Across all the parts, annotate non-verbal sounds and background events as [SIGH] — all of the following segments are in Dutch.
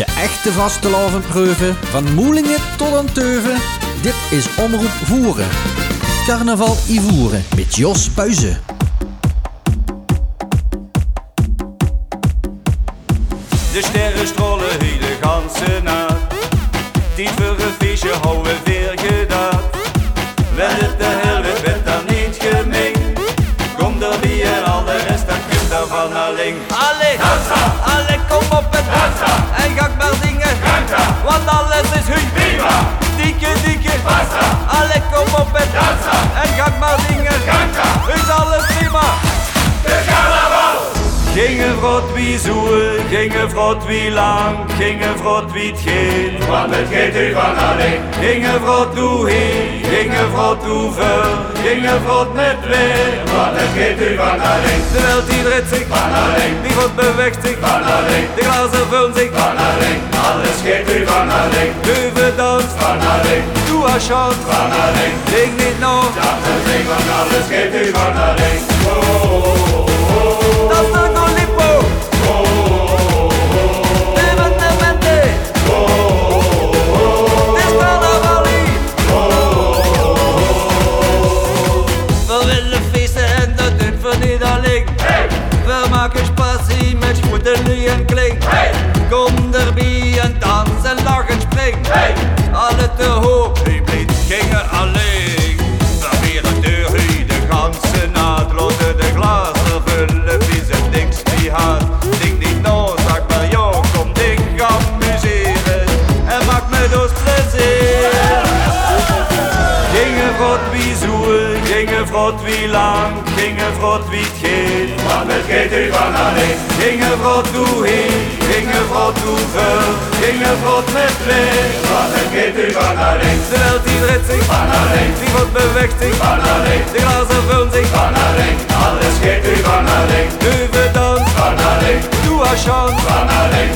De echte vaste proeven, van Moelingen tot aan Teuven. Dit is Omroep Voeren. Carnaval Ivoeren met Jos Puizen. De sterren strollen hier de ganse nacht. Die voor een feestje houden weer gedaan. Wel het de hele bed dan niet gemeen. Kom er wie en al de rest, dan kunt daarvan alleen. Allee, allee, kom op en Dansa. En ga maar zingen, Dansa. want alles is hui. Viva! Dikke, dikke, Basta. Allee, kom op en Dansa. En ga Gingen vrot wie zoel, gingen vrot wie lang, gingen vrot wie geet. Want het geet u van alleen. Gingen vrot hoe heen, gingen vrot hoe ver, gingen vrot met weer. Want het geet u van alleen. De welt die dreht zich, Van alleen, die God beweegt zich. van alleen, De glazen vullen zich, van alleen. Alles geet u van alleen, Leuven dans, van alleen, doe chance. van alleen. Denk niet nog, Dat is van alles geet u van alleen. Geet u van alleen. Gingen vrot hoe heen, gingen vrot hoe ver, gingen vrot met weer. Want het geet u van alleen. De welt die dreht zich, Van alleen, die God beweegt zich, van alleen, de glazen vullen zich. van alleen. Alles geet u van alleen. Leuven dans, Van alleen, doe haar chance, van alleen.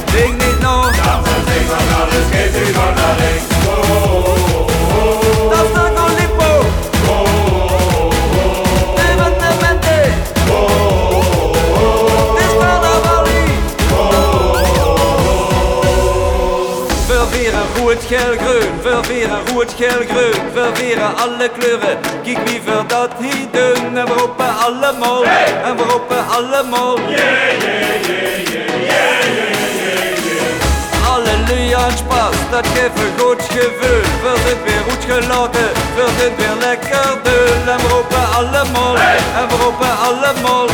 Alle kleuren. Kijk wie ver dat hier doen, en we roepen allemaal, en we roepen allemaal. Halleluja en spaas, dat geeft een goed gevoel. We zijn weer goed gelaten, we zijn weer lekker dul. En we roepen allemaal, en we roepen allemaal.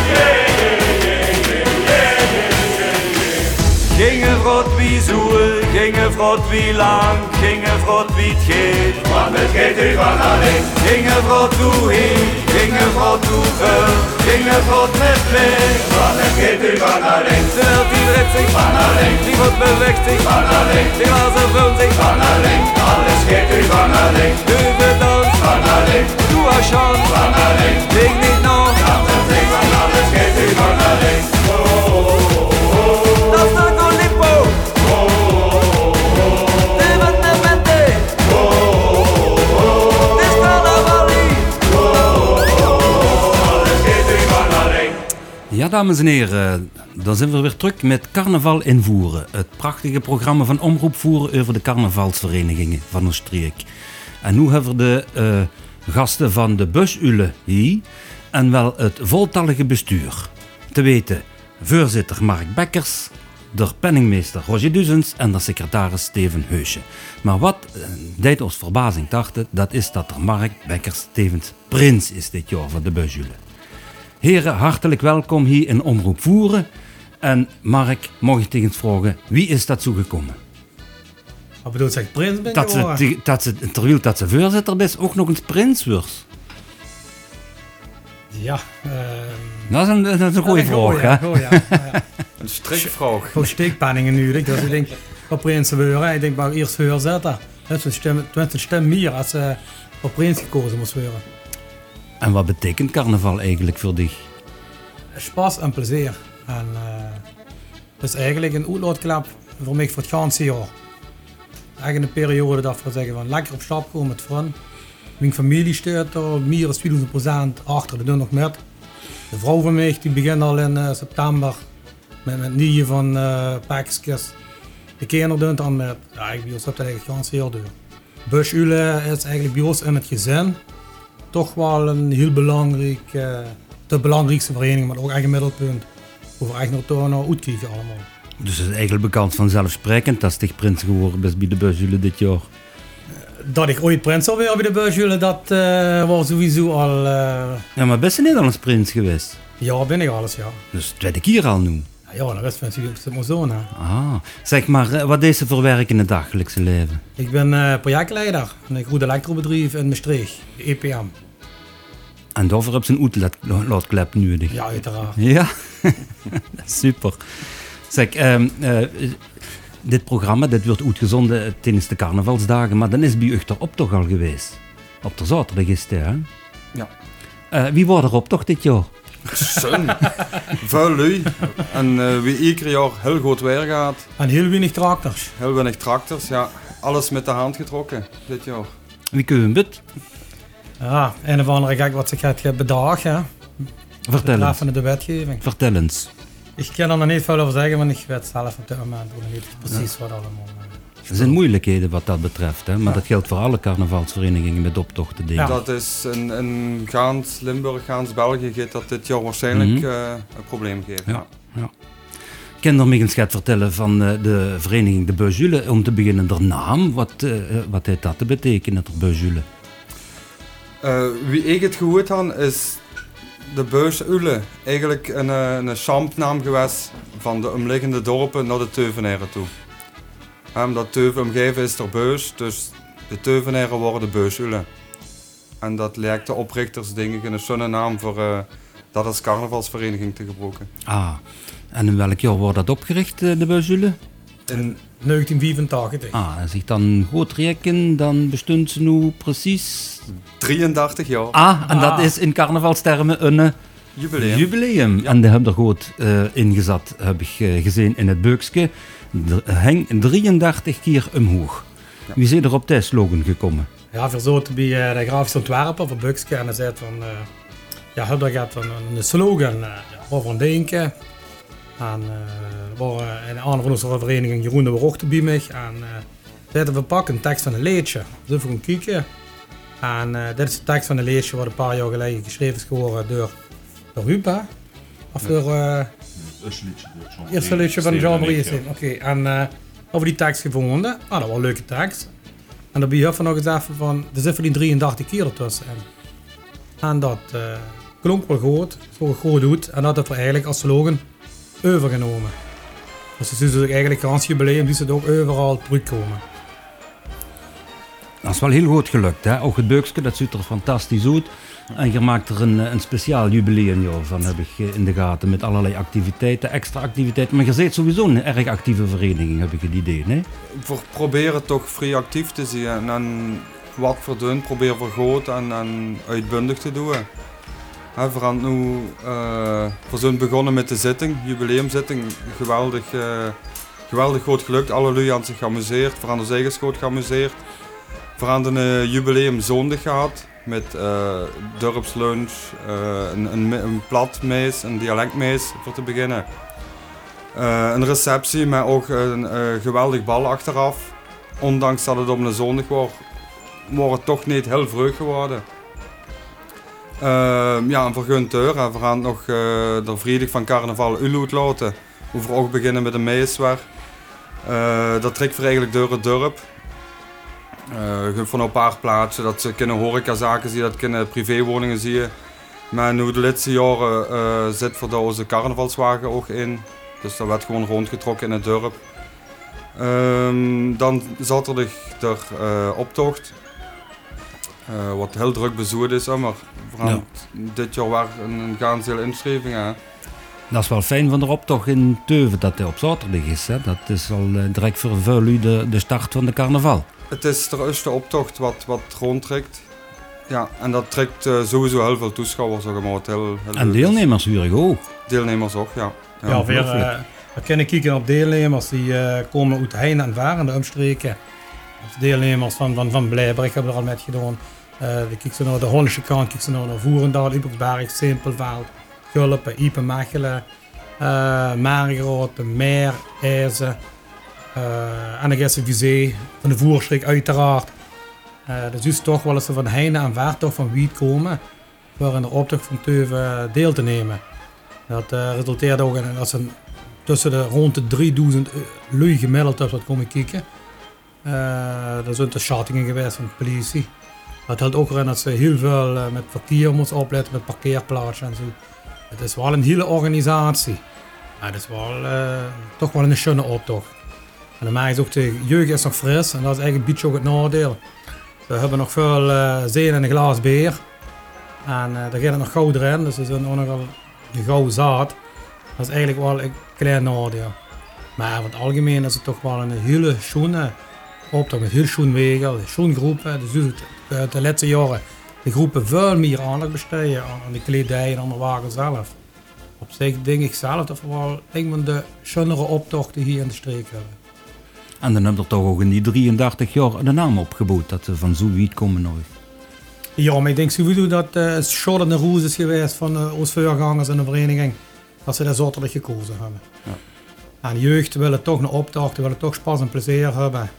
Gingen vrot wie zoel, gingen vrot wie lang, gingen vrot wie het geet. Want het geet u van alleen. Vrot hoe heen, gingen vrot hoe ver, gingen vrot met weer. Want het geet u van alleen. De welt die dreht zich, Van alleen, die God beweegt zich, van alleen, de glazen vullen zich. van alleen. Alles geet u van alleen. Leuven dans, Van alleen, doe haar dames en heren, dan zijn we weer terug met Carnaval in Voeren. Het prachtige programma van Omroep Voeren over de carnavalsverenigingen van ons. En nu hebben we de eh, gasten van de Busule hier en wel het voltallige bestuur. Te weten, voorzitter Mark Bekkers, de penningmeester Roger Duzens en de secretaris Steven Heusje. Maar wat eh, deed ons verbazing dachten, dat is dat er Mark Bekkers tevens prins is dit jaar van de Busule. Heren, hartelijk welkom hier in Omroep Voeren. En Mark, mag ik tegen het vragen, wie is dat zo gekomen? Wat bedoelt zeg prins ben Dat ze, dat ze, terwijl dat ze voorzitter is, ook nog eens prins wordt. Ja, ehm Dat is een, dat is een goede vraag, hè? Ja, ja. [LAUGHS] Een strikvraag. Gewoon steekpenningen nu. Ik, dus ik denk, op prins worden, ik denk, maar eerst voorzitter. Dat is een stem, meer als ze op prins gekozen moest worden. En wat betekent carnaval eigenlijk voor dich? Spaas en plezier. En eh het is eigenlijk een uitlaatklep voor mij voor het ganse jaar. Eigenlijk een periode dat we zeggen van lekker op stap komen met vrienden. Mijn familie staat er meer dan 2000% achter, we doen nog met. De vrouw van mij die begint al in eh, september met, met nieuwe van uh, pakjes. de kinderen doen dan met, ja, dat eigenlijk ganz heel duur. Busjulen is eigenlijk bij ons in het gezin toch wel een heel belangrijk, eh, de belangrijkste vereniging, maar ook echt een middelpunt. We echt naar naar uitkijken allemaal. Dus het is eigenlijk bekend vanzelfsprekend dat Stig Prins geworden bij de busjulen dit jaar. Dat ik ooit prins zou worden bij de busjulen, dat eh, was sowieso al, eh, Ja, maar best je Nederlands prins geweest? ja ben ik alles ja. Dus tweede keer al nu. Ja, dat is natuurlijk maar zo. Hè. Ah, zeg maar, eh, wat is er voor werk in het dagelijkse leven? Ik ben eh, projectleider van een goed elektrobedrijf in Maastricht, de EPM. En daarvoor heb je een uitlaatklep nodig. Ja, uiteraard. Ja, [LAUGHS] super. Zeg, ehm, eh, dit programma dit wordt uitgezonden tijdens de carnavalsdagen, maar dan is bij u de optocht al geweest. Op de zaterdag is het, hè? Ja. Wie wordt er optocht dit jaar? Zon. Vuil lui. En eh, wie ieder jaar heel goed weer gaat. En heel weinig tractors. Heel weinig tractors. Ja, alles met de hand getrokken dit jaar. Wie kunnen we het? Ja, een of andere gek wat zich gaat bedagen. hè. Vertel eens. De wetgeving. Vertel eens. Ik kan er nog niet veel over zeggen, want ik weet zelf op dit moment nog niet precies wat allemaal. Er zijn moeilijkheden wat dat betreft, hè? maar dat geldt voor alle carnavalsverenigingen met optochten. Ja. Dat is in, in Gaans, Limburg, Gaans, België gaat dat dit jaar waarschijnlijk Mhm. eh, een probleem geven. Ja. ja. Ik kan er nog eens gaat vertellen van eh, de vereniging De Beuzule. Om te beginnen, de naam. Wat, eh, eh, wat heeft dat te betekenen, de Beuzule? Eh, wie ik het gehoord had, is de Beus Ule. Eigenlijk een, een champnaam geweest van de omliggende dorpen naar de Teuvenaren toe. Omdat Teuven omgeven is er Beus, dus de Teuvenaren worden de Beus Ule. En dat lijkt de oprichters denk ik een zo'n naam voor eh, dat als carnavalsvereniging te gebruiken. Ah, en in welk jaar wordt dat opgericht, eh, De Beuzule? In 1985. Ah, als ik dan goed reken, dan bestond ze nu precies... 33 jaar Ah, en dat Ah. is in carnavalstermen een... eh, jubileum. Jubileum. En die hebben er goed eh, ingezet, heb ik eh, gezien in het beukje. Er hing 33 keer omhoog. Ja. Wie is er op deze slogan gekomen? Ja, verzoten bij eh, de grafische ontwerper van Buxke en hij zei van, eh, ja, hij gaat een, een slogan eh, ja, over denken. En eh, waren een andere van onze vereniging, Jeroen de Warochte bij mij. En eh zeiden we pakken een tekst van een liedje. Dus even gaan kijken. En eh, dit is de tekst van een liedje wat een paar jaar geleden geschreven is geworden door, door hè? Of door... eh, Eerste liedje van Jean-Marie. Oké, en eh over die tekst gevonden. Ah, dat was een leuke tekst. En dan ben je van nog eens even van, er zit voor die 33 keer ertussen. En, dat eh, klonk wel goed, zo goed doet. En dat hebben we eigenlijk als slogan overgenomen. Dus het is dus eigenlijk als jubileum die ze het ook overal terugkomen. Dat is wel heel goed gelukt. Hè? Ook het beukje, dat ziet er fantastisch uit. En je maakt er een, een speciaal jubileumjaar van, heb ik eh, in de gaten. Met allerlei activiteiten, extra activiteiten. Maar je bent sowieso een erg actieve vereniging, heb ik het idee. Nee? We proberen toch vrij actief te zijn en wat we doen proberen we en, uitbundig te doen. Gaan nu, eh, we zijn begonnen met de zitting, jubileumzitting. Geweldig, eh, geweldig goed gelukt. Alle hebben zich geamuseerd, hebben ons eigen goed geamuseerd. Hebben een uh, jubileum zondag gehad met eh dorpslunch, eh, een, een, een platmees, een dialectmees voor te beginnen. Eh, een receptie met ook een geweldig bal achteraf. Ondanks dat het op een zondag was, was het toch niet heel vroeg geworden. Ja, en voor Gunter, en we gaan nog uh, de vrijdag van carnaval Uluut laten. Hoe we ook beginnen met een meeswer. Uh, dat trekt voor eigenlijk door het dorp. Uh, van een paar plaatsen, dat ze kunnen horecazaken zien, dat kunnen privéwoningen zien. Maar nu de laatste jaren uh, zit voor onze carnavalswagen ook in. Dus dat werd gewoon rondgetrokken in het dorp. Um, dan zaterdag de uh, optocht. Uh, wat heel druk bezoerd is, maar ja. dit jaar waren een veel inschrijvingen. Dat is wel fijn van de optocht in Teuven dat hij op zaterdag is. Hè? Dat is al direct voor u de, de start van de carnaval. Het is de eerste optocht wat, wat rondtrekt. Ja, en dat trekt uh, sowieso heel veel toeschouwers. Zeg maar, heel, heel en deelnemers hurig ook. Deelnemers ook, ja. Ja, ja weer, uh, we kunnen kijken op deelnemers die uh, komen uit Heijn en Varen, de omstreken. Deelnemers van, van, van Blijberg hebben er al met gedaan. Uh, we kijken naar de Hollandse kant, kijken naar Voerendaal, Ipersberg, Simpelveld, Gulpen, Ipen, Mechelen, uh, Margroot, Meer, IJzen. Uh, en dan visé van de voerstreek uiteraard. Uh, dus is toch wel eens van heinde en ver toch van wiet komen voor in de optocht van Teuven deel te nemen. Dat uh, resulteert ook in dat ze tussen de rond de 3000 lui gemiddeld hebben dat komen kijken. Er zijn de schattingen geweest van de politie. Dat houdt ook in dat ze heel veel met verkeer moeten opletten, met parkeerplaatsen en zo. Het is wel een hele organisatie. Maar het is wel, toch wel een schöne optocht. En dan is ook de jeugd is nog fris en dat is eigenlijk een beetje ook het nadeel. We hebben nog veel uh, zeen en een glas beer. En daar gaat het nog goud erin, dus we zijn ook nogal een gouden zaad. Dat is eigenlijk wel een klein nadeel. Maar over het algemeen is het toch wel een hele schone optocht met heel schoon wegen, schoon groepen. Dus de laatste jaren de groepen veel meer aandacht besteden aan de kledij en aan de wagen zelf. Op zich denk ik zelf dat we wel een van de schönere optochten hier in de streek hebben. En dan hebben er toch ook in die 33 jaar de naam opgebouwd dat ze van Zoewiet komen nooit. Ja, maar ik denk sowieso dat uh, het Short de Roes is geweest van uh, ons voorgangers in de vereniging. Dat ze daar zorgelijk gekozen hebben. Ja. En de jeugd willen toch een optocht, willen toch spas en plezier hebben.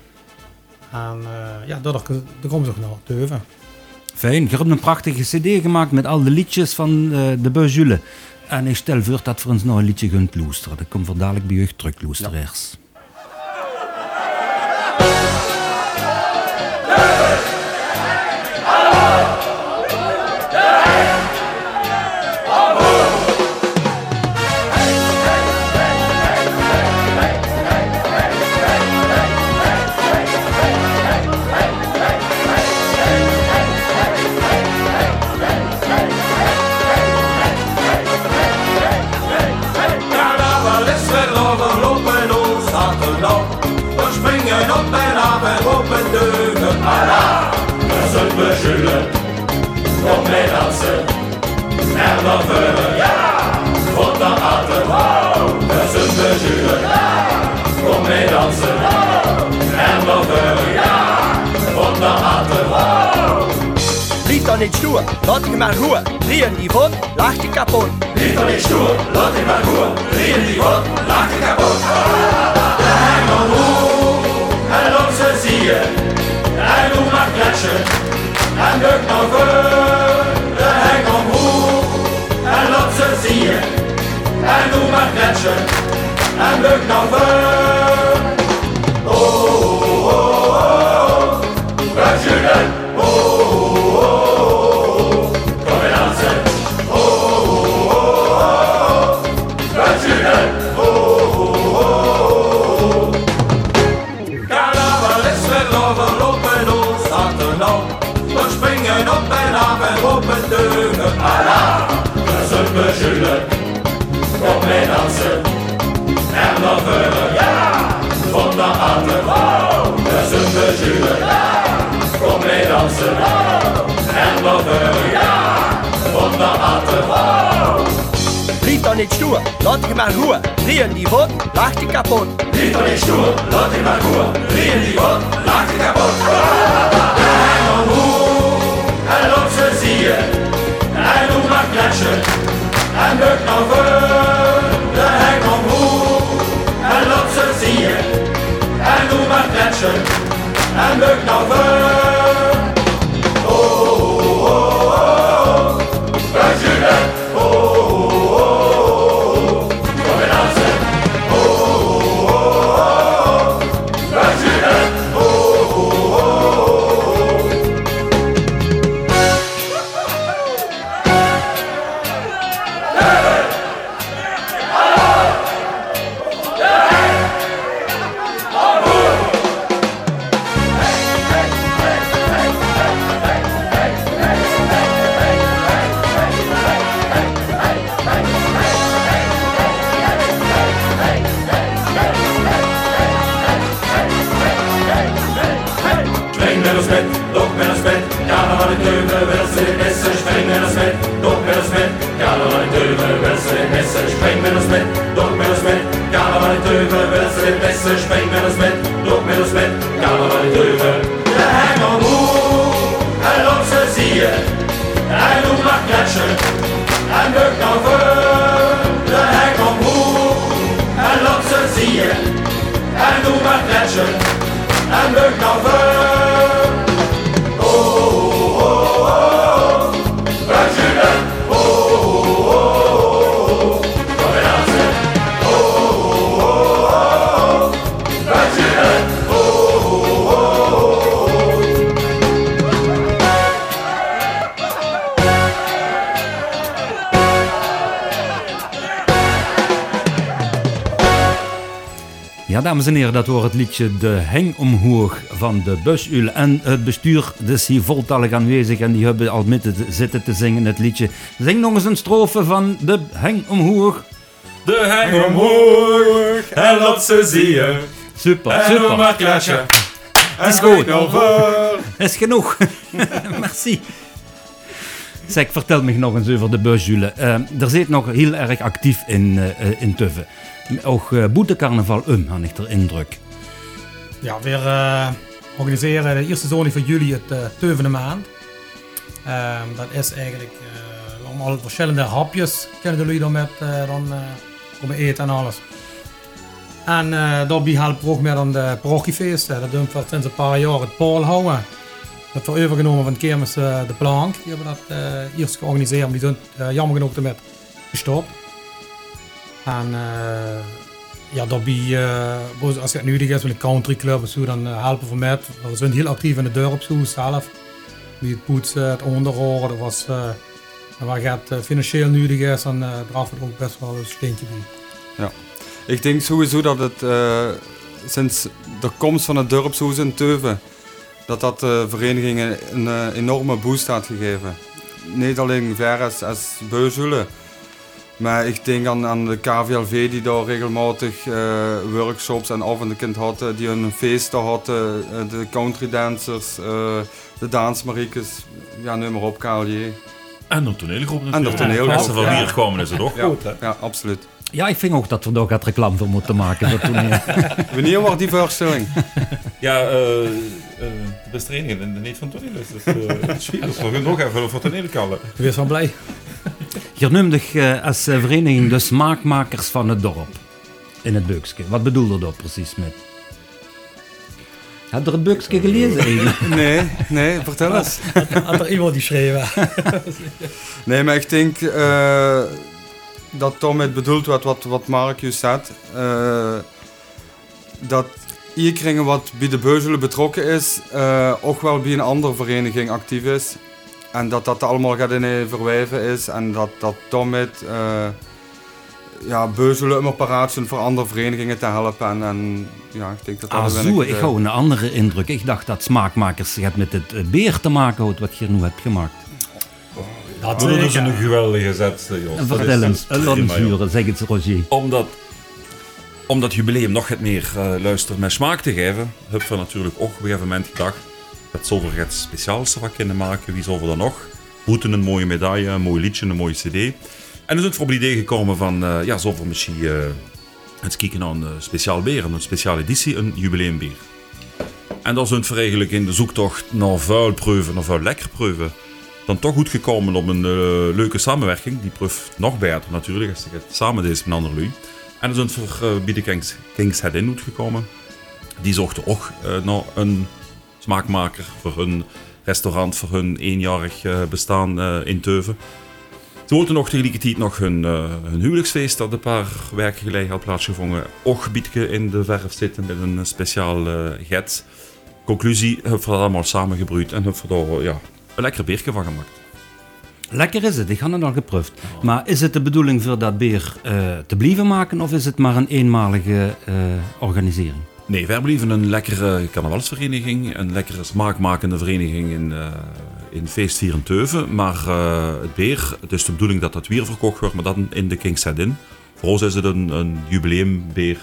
En uh, ja, daar, daar komen ze ook naar Teuven. Fijn, je hebt een prachtige cd gemaakt met al de liedjes van uh, de Beuzule. En ik stel voor dat we ons nog een liedje gaan loesteren. Dat komt voor dadelijk bij jeugd terug, loesteraars. Ja. Zullen op mij dansen. En dan vullen, ja, voor de achter, we zullen zullen, kom mee dansen. En dan ja, voor de achter, Liet dan niet stoer, laat ik maar roer. Rieën die vod, lach je kapot. Liet dan niet stoer, laat ik maar roer. Rieën die vod, lach je kapot. De hoe, en op ze zie je. En hoe mag kletsen en druk nou de hek omhoog en laat ze zien. En doe maar kletsen en nou voor. Oh, oh, oh, oh, oh, dansen. En dan vullen, ja, van de ander. We zullen zullen. Kom mee dansen. En dan vullen, ja, van de ander. Liet dan niet stoer, laat ik maar roer. Rieën die vod, lach je kapot. Liet dan niet stoer, laat ik maar roer. Rieën die vod, lach je kapot. En dan en op ze zie je. En doe maar kletsen. En buk nou voor maar kletsen. En buk nou Spring met ons met, dok met ons met, carnaval in Teuven, wil ze de messen. Spring met ons met, dok met ons met, carnaval in Teuven. De hengel moe, en op ze zie je, en doe maar kletsen, en buk nou voor. De hengel moe, en op ze zie je, en doe maar Ja, dames en heren, dat was het liedje De Heng Omhoog van de Busul. En het bestuur is hier voltallig aanwezig en die hebben al met zitten te zingen het liedje. Zing nog eens een strofe van De Heng Omhoog. De heng omhoog en laat ze zien. Super, En super. maar is goed. over. [LAUGHS] is genoeg. [LAUGHS] Merci. Zeg, vertel me nog eens over de Busul. Uh, er zit nog heel erg actief in, uh, in Tuffe. Ook uh, boetecarnaval um, had ik de indruk. Ja, we uh, organiseren de eerste zondag van juli het uh, Maand. Ehm, dat is eigenlijk uh, allemaal verschillende hapjes kunnen jullie dan met dan, komen eten en alles. En daarbij helpen we ook met aan de parochiefeesten. Dat doen we sinds een paar jaar het Paul houden. Dat we overgenomen van Kermis de Plank. Die hebben dat eerst georganiseerd, maar die zijn jammer genoeg ermee gestopt. En ja, daarbij, als het nodig is met een countryclub of zo, dan helpen we met. We zijn heel actief in de dorpshoes zelf. Wie het poetsen, het onderhoren, dat was... en waar het financieel nodig is, dan we er ook best wel een steentje bij. Ja. Ik denk sowieso dat het uh, sinds de komst van het dorpshoes in Teuven, dat dat de verenigingen een uh, enorme boost had gegeven. Niet alleen Veres als Beuzelen, maar ik denk aan, aan de KVLV die daar regelmatig uh, workshops en avonden hadden, die een feesten hadden, de country dancers, de dansmariekes, ja, noem maar op, KLJ. En de toneelgroep natuurlijk. En de toneelgroep. Als ze van hier komen is het ook ja, goed, hè? Ja, absoluut. Ja, ik vind ook dat we daar gaat reclame voor moeten maken. Voor [LAUGHS] Wanneer wordt die voorstelling? [LAUGHS] Ja, uh, uh, de trainingen en niet van toneel is. Dus uh, [LAUGHS] het is. We gaan nog even voor toneel kallen. Wees van blij. Je noemde uh, als vereniging de smaakmakers van het dorp. In het Beukske. Wat bedoelde dat precies met? Heb je het Beukske gelezen? [LAUGHS] nee, nee, vertel eens. Had er iemand die schreef. [LAUGHS] nee, maar ik denk uh, dat Tom het bedoelt wat, wat, wat Mark juist zegt. Uh, dat iedereen wat bij de Beuzelen betrokken is, uh, ook wel bij een andere vereniging actief is. En dat dat allemaal gaat in verwijven is. En dat, dat Tom het ja, Beuzelen immer paraat zijn voor andere verenigingen te helpen. En, en ja, ik denk dat dat ah, zo, ik hou een andere indruk. Ik dacht dat smaakmakers het met het beer te maken houdt wat je nu hebt gemaakt. Dat is een geweldige zet, Jos. Vertel eens, een zeg het Roger. Omdat, om dat jubileum nog het meer uh, luister met smaak te geven, hebben we natuurlijk ook op een gegeven moment gedacht, dat zoveel het speciaalste wat kunnen maken, wie zoveel dan nog. Boeten een mooie medaille, een mooi liedje, een mooie cd. En dan is het voor op het idee gekomen van, uh, ja, zoveel misschien uh, het kijken naar een speciaal beer, een speciale editie, een jubileumbeer. En dat is we eigenlijk in de zoektocht naar vuilproeven, naar vuil lekker proeven, dan toch goed gekomen op een leuke samenwerking. Die proeft nog beter natuurlijk, als je het samen deed met andere lui. En dan zijn we voor uh, Kings, Kings Head In gekomen. Die zochten ook naar een smaakmaker voor hun restaurant, voor hun eenjarig bestaan in Teuven. Ze wilden nog tegelijkertijd nog hun, uh, hun huwelijksfeest dat een paar weken geleden had plaatsgevonden. Ook gebiedje in de verf zitten met een speciaal get. Conclusie, hebben we allemaal samengebroeid en hebben we ja, een lekker beertje van gemaakt. Lekker is het, ik had het al geproefd. Maar is het de bedoeling voor dat beer te blijven maken of is het maar een eenmalige organisering? Nee, wij blijven een lekkere carnavalsvereniging, een lekkere smaakmakende vereniging in, uh, in feestvieren Teuven. Maar uh, het beer, het is de bedoeling dat dat weer verkocht wordt, maar dan in de King's Head In. Voor ons is het een, een jubileumbeer,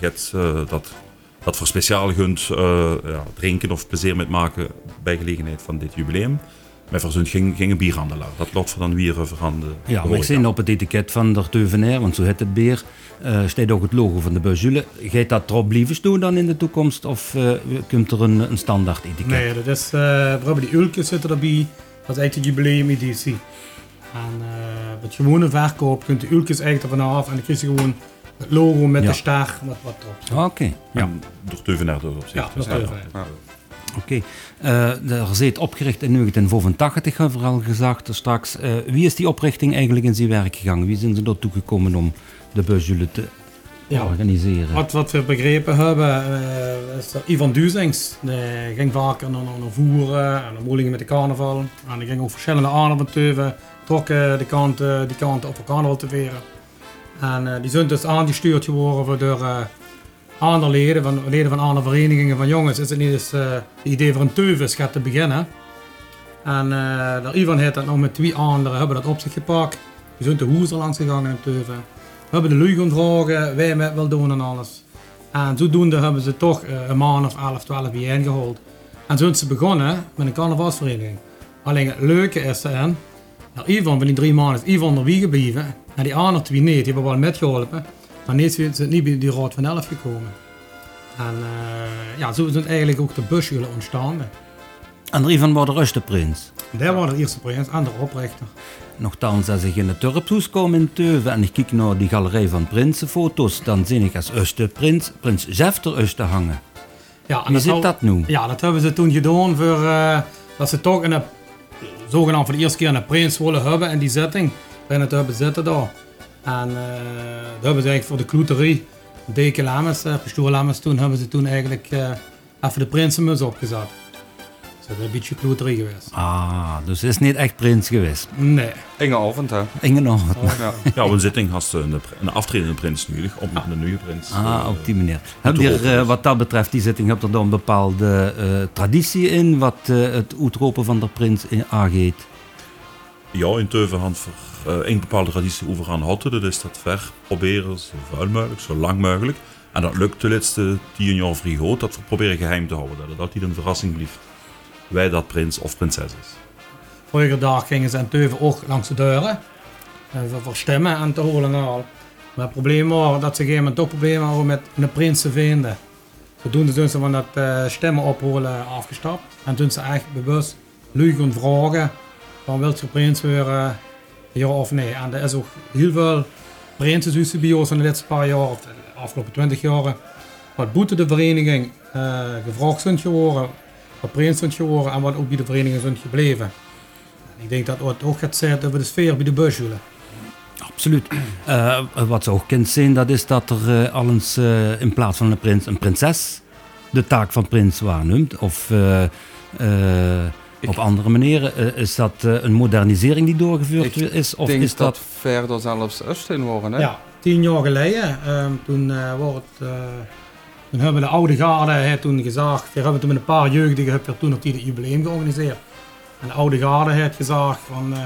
get, dat, dat voor speciaal gunt ja, drinken of plezier met maken bij gelegenheid van dit jubileum. Wij verzoen geen, geen bierhandelaar. Dat loopt voor dan weer van de. Ja, maar ik zie op het etiket van de Teuvenair, want zo heet het beer, uh, staat ook het logo van de Beuzule. Gaat dat erop blijven doen dan in de toekomst of uh, komt er een, een standaard etiket? Nee, dat is. Uh, we hebben die ulkjes zitten erbij. Dat is eigenlijk de jubileumeditie. En uh, met gewone verkoop kunt de ulkjes eigenlijk ervan af en dan krijg je gewoon het logo met Ja. de staar wat, wat erop. Ah, Oké, ja. En door Teuvenaar door op zich. Ja, door Teuvenaar. Oké. Eh, er zit opgericht in 1985, hebben we al gezegd er straks. Eh, wie is die oprichting eigenlijk in zijn werk gegaan? Wie zijn ze naartoe gekomen om de Beuzule te Ja. organiseren? Wat, wat we begrepen hebben, eh, is dat Ivan Duzings. Die ging vaker naar, naar voeren en naar Moelingen met de carnaval. En die ging ook verschillende avonden teuven, trokken de kant, eh, die kant op voor carnaval te veren. En die zijn dus aangestuurd geworden door, eh, andere leden van, leden van andere verenigingen van jongens, is het niet eens eh, het idee voor een teufels gaat te beginnen. En uh, daar Ivan heeft dat nog met twee anderen hebben dat op zich gepakt. We zijn de hoezer langs gegaan in Teuven. We hebben de lui vragen, wij met wel doen en alles. En zodoende hebben ze toch uh, een maand of 11, 12 bijeengehaald. En zo zijn ze begonnen met een carnavalsvereniging. Alleen het leuke is dan, dat Ivan van die drie maanden is Ivan erbij gebleven. En die andere twee niet, die hebben wel metgeholpen. Maar niet zijn ze niet bij die Raad van Elf gekomen. En uh, ja, zo zijn eigenlijk ook de busjulen ontstaan. En er van was de eerste prins. Daar was de eerste prins en de oprichter. Nochtans, als ik in het dorpshuis kom in Teuven en ik kijk naar die galerij van prinsenfoto's, dan zie ik als eerste prins, prins Jeff er eerste hangen. Ja, Wie zit dat nu? Ja, dat hebben ze toen gedaan voor uh, dat ze toch in een, zogenaamd voor de eerste keer een prins willen hebben in die zitting. Binnen te hebben zitten daar. En uh, dat hebben ze eigenlijk voor de kloeterie, Deken Lammers, uh, Pastoor Lammers toen, hebben ze toen eigenlijk uh, even de prinsenmus opgezet. Dat is een beetje kloeterie geweest. Ah, dus het is niet echt prins geweest? Nee. Inge avond, hè? Inge avond. Oh, ja. ja, op een zitting had ze een, een aftredende prins nodig, op een nieuwe prins. Ah, op die manier. Heb je wat dat betreft, die zitting, heb je er dan een bepaalde uh, traditie in, wat uh, het uitroepen van de prins aangeet? Ja, in Teuvenhand voor een bepaalde traditie over aan houden. Dat is dat ver proberen, zo vuil mogelijk, zo lang mogelijk. En dat lukt de laatste tien jaar vrij goed, dat we proberen geheim te houden. Dat het altijd een verrassing blijft. Wij dat prins of prinses is. Vorige dag gingen ze in Teuven ook langs de deuren. Voor stemmen en te horen en al. Maar het probleem was dat ze een gegeven toch problemen hadden met een prins te vinden. Zijn ze van dat uh, stemmen opholen afgestapt. En toen ze echt bewust leugen vragen van wil je prins worden, ja of nee. En er is ook heel veel ons in de laatste paar jaar, of de afgelopen 20 jaar, wat boete de vereniging uh, gevraagd zijn geworden, wat prins zijn geworden en wat ook bij de vereniging zijn gebleven. En ik denk dat het ook gaat zijn over de sfeer bij de busjulen. Absoluut. Uh, wat ze ook kent zijn, dat is dat er uh, al eens in plaats van een prins een prinses de taak van prins waarneemt. Of op andere manieren. is dat een modernisering die doorgevoerd ik is? Of denk is dat, dat verder zelfs Östen worden, hè? Ja, tien jaar geleden. Um, toen, wordt, toen hebben de oude garde he, toen gezegd, we hebben toen met een paar jeugdigen hebben toen op die het jubileum georganiseerd. En de oude garde heeft gezegd van, uh,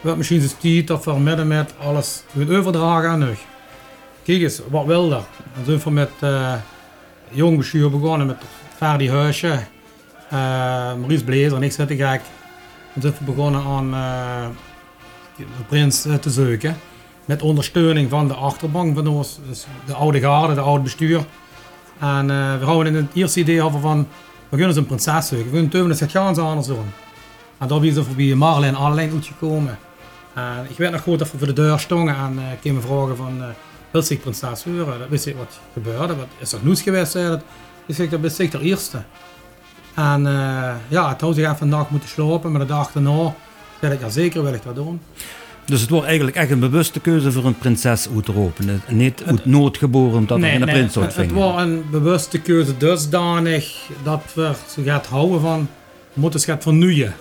wat misschien is tijd dat we midden met alles gaan overdragen aan nog. Kijk eens, wat wil er? En toen zijn we met uh, jong bestuur begonnen met Ferdi Huisje, Maurice Blazer en ik zitten gek. We begonnen aan de prins te zoeken. Met ondersteuning van de achterbank van ons, dus de oude garde, de oude bestuur. En we houden in het eerste idee over van, we kunnen een prinses zoeken. We kunnen het gaan ze anders doen. En daar zijn ze voorbij Marlijn alleen uitgekomen. En ik weet nog goed dat we voor de deur stonden en uh, kwamen vragen van, uh, wil zich prinses huren? Dat wist ik wat gebeurde, wat is er nieuws geweest? Zei dat. Ik, dat wist ik de eerste. En uh, ja, het had zich even een dag moeten slopen, maar de dag daarna zei ik, ja zeker wil ik dat doen. Dus het wordt eigenlijk echt een bewuste keuze voor een prinses uit te openen. Niet uit nood geboren omdat nee, er een nee, prins ontving. Het wordt een bewuste keuze dusdanig dat we ze gaat houden van, moeten ze gaat vernieuwen.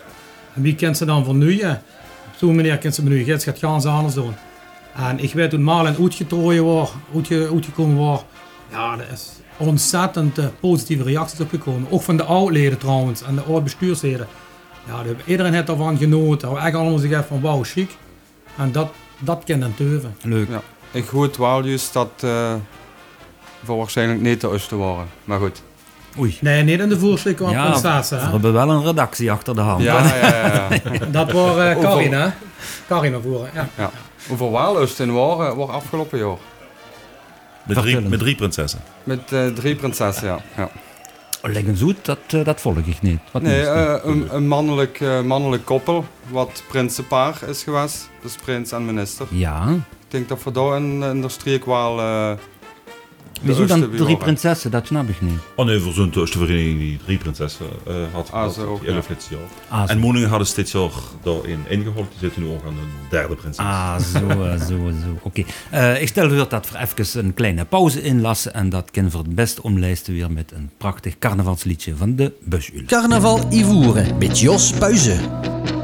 En wie kent ze dan vernieuwen? Op zo'n manier kent ze vernieuwen. Het gaat gaan ze anders doen. En ik weet toen Marlin uitgetrooien was, uitge, uitgekomen was, ja, er is ontzettend uh, positieve reacties opgekomen. Ook van de oudleden trouwens en de oude bestuursleden. Ja, iedereen heeft ervan genoten. We echt allemaal zeggen van wauw, chic. En dat, dat kent een teuven. Leuk. Ja. Ik goed wel juist dat uh, voor waarschijnlijk niet te oosten waren. Maar goed. Oei. Nee, niet in de voorschrik van ja, prinses. We hebben wel een redactie achter de hand. Ja, ja, ja. ja. [LAUGHS] dat was uh, Karin, hè? Karin voeren, ja. ja. Hoeveel Waaloosten waren, waren afgelopen jaar? Met drie, met drie prinsessen. Met uh, drie prinsessen, ja. ja. Leg eens uit, dat, uh, dat volg ik niet. Wat nee, uh, een, een, mannelijk, uh, mannelijk koppel, wat prinsenpaar is geweest. Dus prins en minister. Ja. Ik denk dat we daar in, in de streek wel... Wieso dan drie prinsessen? Dat snap ik niet. Oh nee, voor zo'n eerste vereniging die drie prinsessen had. Ah, zo ook, ja. jaar. En Moningen hadden steeds jaar daarin ingeholpen. Die zitten nu ook aan een derde prinses. Ah, zo, [LAUGHS] zo, zo. Oké. Okay. ik stel voor dat we even een kleine pauze inlassen. En dat kunnen we het best omlijsten weer met een prachtig carnavalsliedje van de Busjul. Carnaval Ivoeren met Jos Puizen.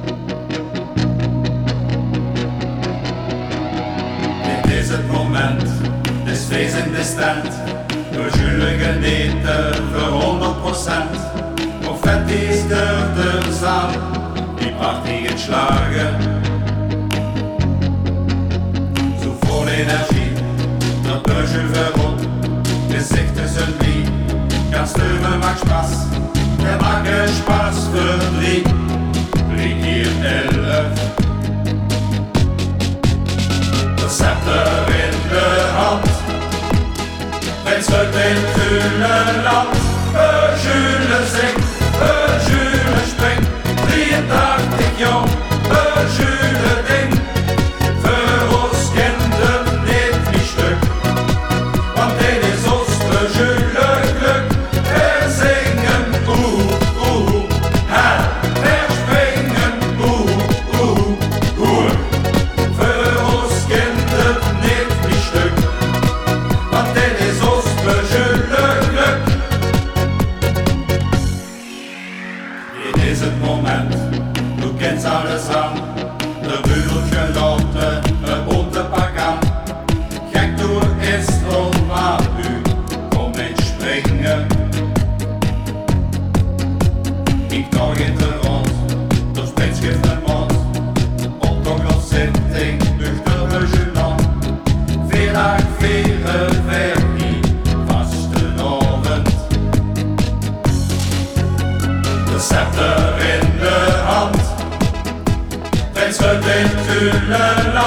In het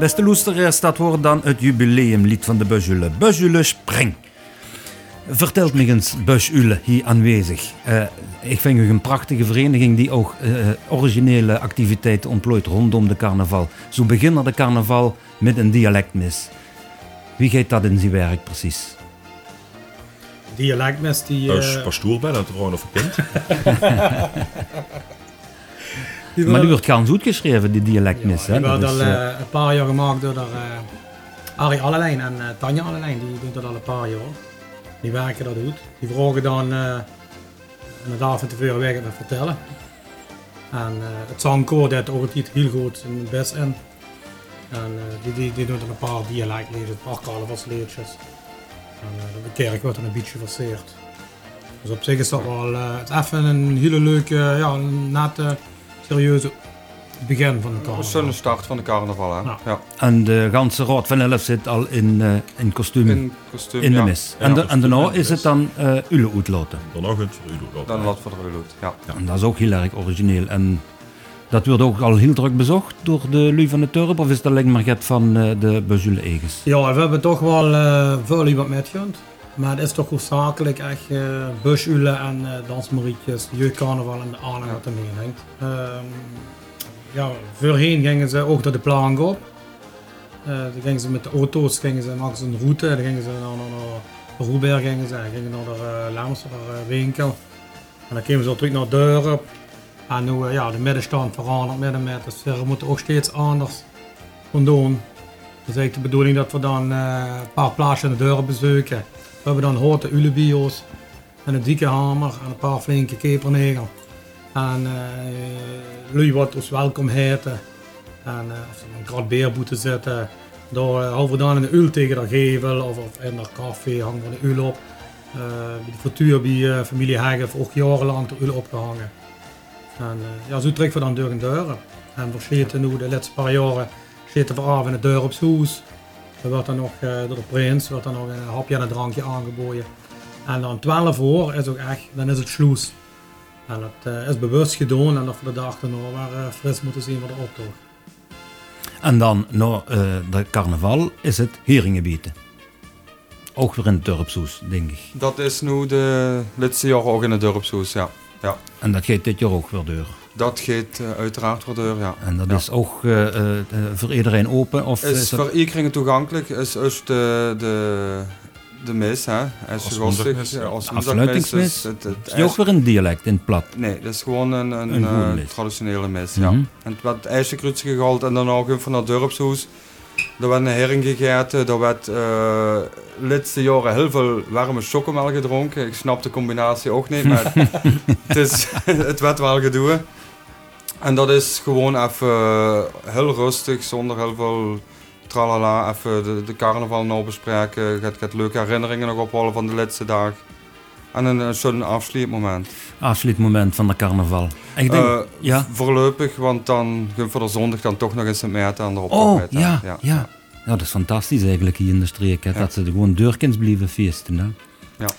beste luisteraars, dat wordt dan het jubileumlied van de Bujule. Bujule Spring. Vertelt me eens, Bujule, hier aanwezig. Eh, ik vind u een prachtige vereniging die ook eh, originele activiteiten ontplooit rondom de carnaval. Zo beginnen de carnaval met een dialectmis. Wie gaat dat in zijn werk precies? Dialectmis die... Dat eh, is pastoor bij dat gewoon of kind. [LAUGHS] die Maar die wordt ganz goed geschreven, die dialectmis. Die hè? wordt Dat al eh, eh, een paar jaar gemaakt door de, eh, Arie Allelijn en Tanja Allelijn. Die doen dat al een paar jaar. Die werken dat goed. Die vragen dan uh, inderdaad van tevoren weg te vertellen. En het zangkoor deed ook altijd heel goed zijn best in. En die, die, die doen dan een paar dialectliedjes, een paar carnavalsliedjes. En uh, de kerk wordt dan een beetje verseerd. Dus op zich is dat wel het even een hele leuke, ja, een nette, serieuze begin van de carnaval. zo'n start van de carnaval, hè? Ja. Ja. En de ganse raad van elf zit al in, eh, in kostuum in, de ja. mis. Ja, en, de, en kostuum daarna is het dan uh, Ule uitlaten. Dan nog eens voor u. Dan wat voor de Uloot, ja. Ja, en dat is ook heel erg origineel. En dat wordt ook al heel druk bezocht door de Lui van de Turp, of is dat alleen maar get van uh, de Bajule Eges? Ja, we hebben toch wel uh, veel iemand metgehad. Maar het is toch hoofdzakelijk echt uh, busulen en uh, dansmarietjes, jeugdcarnaval en de aanhang wat ermee hangt. Um, ja, voorheen gingen ze ook door de plank op. Uh, dan gingen ze met de auto's, gingen ze, maakten ze een route, dan gingen ze naar, naar, naar Roeberg, gingen ze, gingen naar de uh, uh, winkel. En dan kwamen ze terug naar Dorp. En nu, ja, de middenstand verandert middenmet, dus we moeten ook steeds anders gaan doen. Dus eigenlijk de bedoeling dat we dan uh, een paar plaatsen in de deuren bezoeken. We hebben dan houten ulebio's en een dikke hamer en een paar flinke kepernegel. En uh, lui wat ons welkom heten. En uh, als een krat beerboete zitten, daar houden we dan een ul tegen de gevel of, in de café hangen we een ul op. De frituur bij familie Hegge heeft ook jarenlang de ul opgehangen. En ja, zo trekken we dan deur en deuren. En we nu de laatste paar jaren sleten we af in het dorpshuis. Er wordt dan nog uh, door de prins wordt dan nog een hapje en een drankje aangeboden. En dan 12 uur is ook echt, dan is het sluis. En dat uh, is bewust gedaan en dat we de dag erna weer uh, fris moeten zien voor de optocht. En dan na uh, de carnaval is het Heringenbieten. Ook weer in het dorpshuis, denk ik. Dat is nu de laatste jaar ook in het dorpshuis, ja. ja. En dat gaat dit jaar ook weer door? Dat gaat uh, uiteraard weer door, ja. En dat ja. is ook uh, voor iedereen open? Of is, is voor dat... iedereen toegankelijk. Is, is de, de, de mis, hè. Is Als woensdagmis, ja. Als het, het, is ook weer een dialect in het plat? Nee, dat is gewoon een, een, Een gewone uh, mis. traditionele mis, Mhm. ja. En het werd ijzerkruidje gehaald en dan ook van het dorpshuis. Er werd een herring gegeten, er werd uh, de laatste jaren heel veel warme chocomel gedronken. Ik snap de combinatie ook niet, maar [LAUGHS] het, is, [LAUGHS] het werd wel gedoe. En dat is gewoon even uh, heel rustig, zonder heel veel tralala. Even de, de carnaval nou bespreken, gaat, gaat leuke herinneringen nog ophalen van de laatste dag. En een, een zo'n afsluitmoment. Afsluitmoment van de carnaval. Ik denk, Uh, ja? Voorlopig, want dan gaan voor de zondag dan toch nog eens een Maarten aan de Oh, ja, ja, ja. dat is fantastisch eigenlijk hier in de streek. Hè. Dat ze gewoon deurkens blijven feesten. Hè. Ja.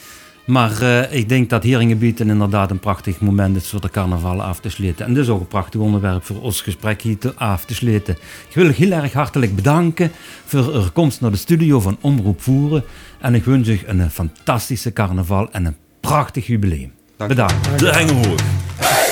Maar eh, ik denk dat Heringenbieten inderdaad een prachtig moment is voor de carnaval af te sluiten. En dus ook een prachtig onderwerp voor ons gesprek hier te af te sluiten. Ik wil u heel erg hartelijk bedanken voor uw komst naar de studio van Omroep Voeren. En ik wens u een fantastische carnaval en een prachtig jubileum. Dank. Bedankt. De.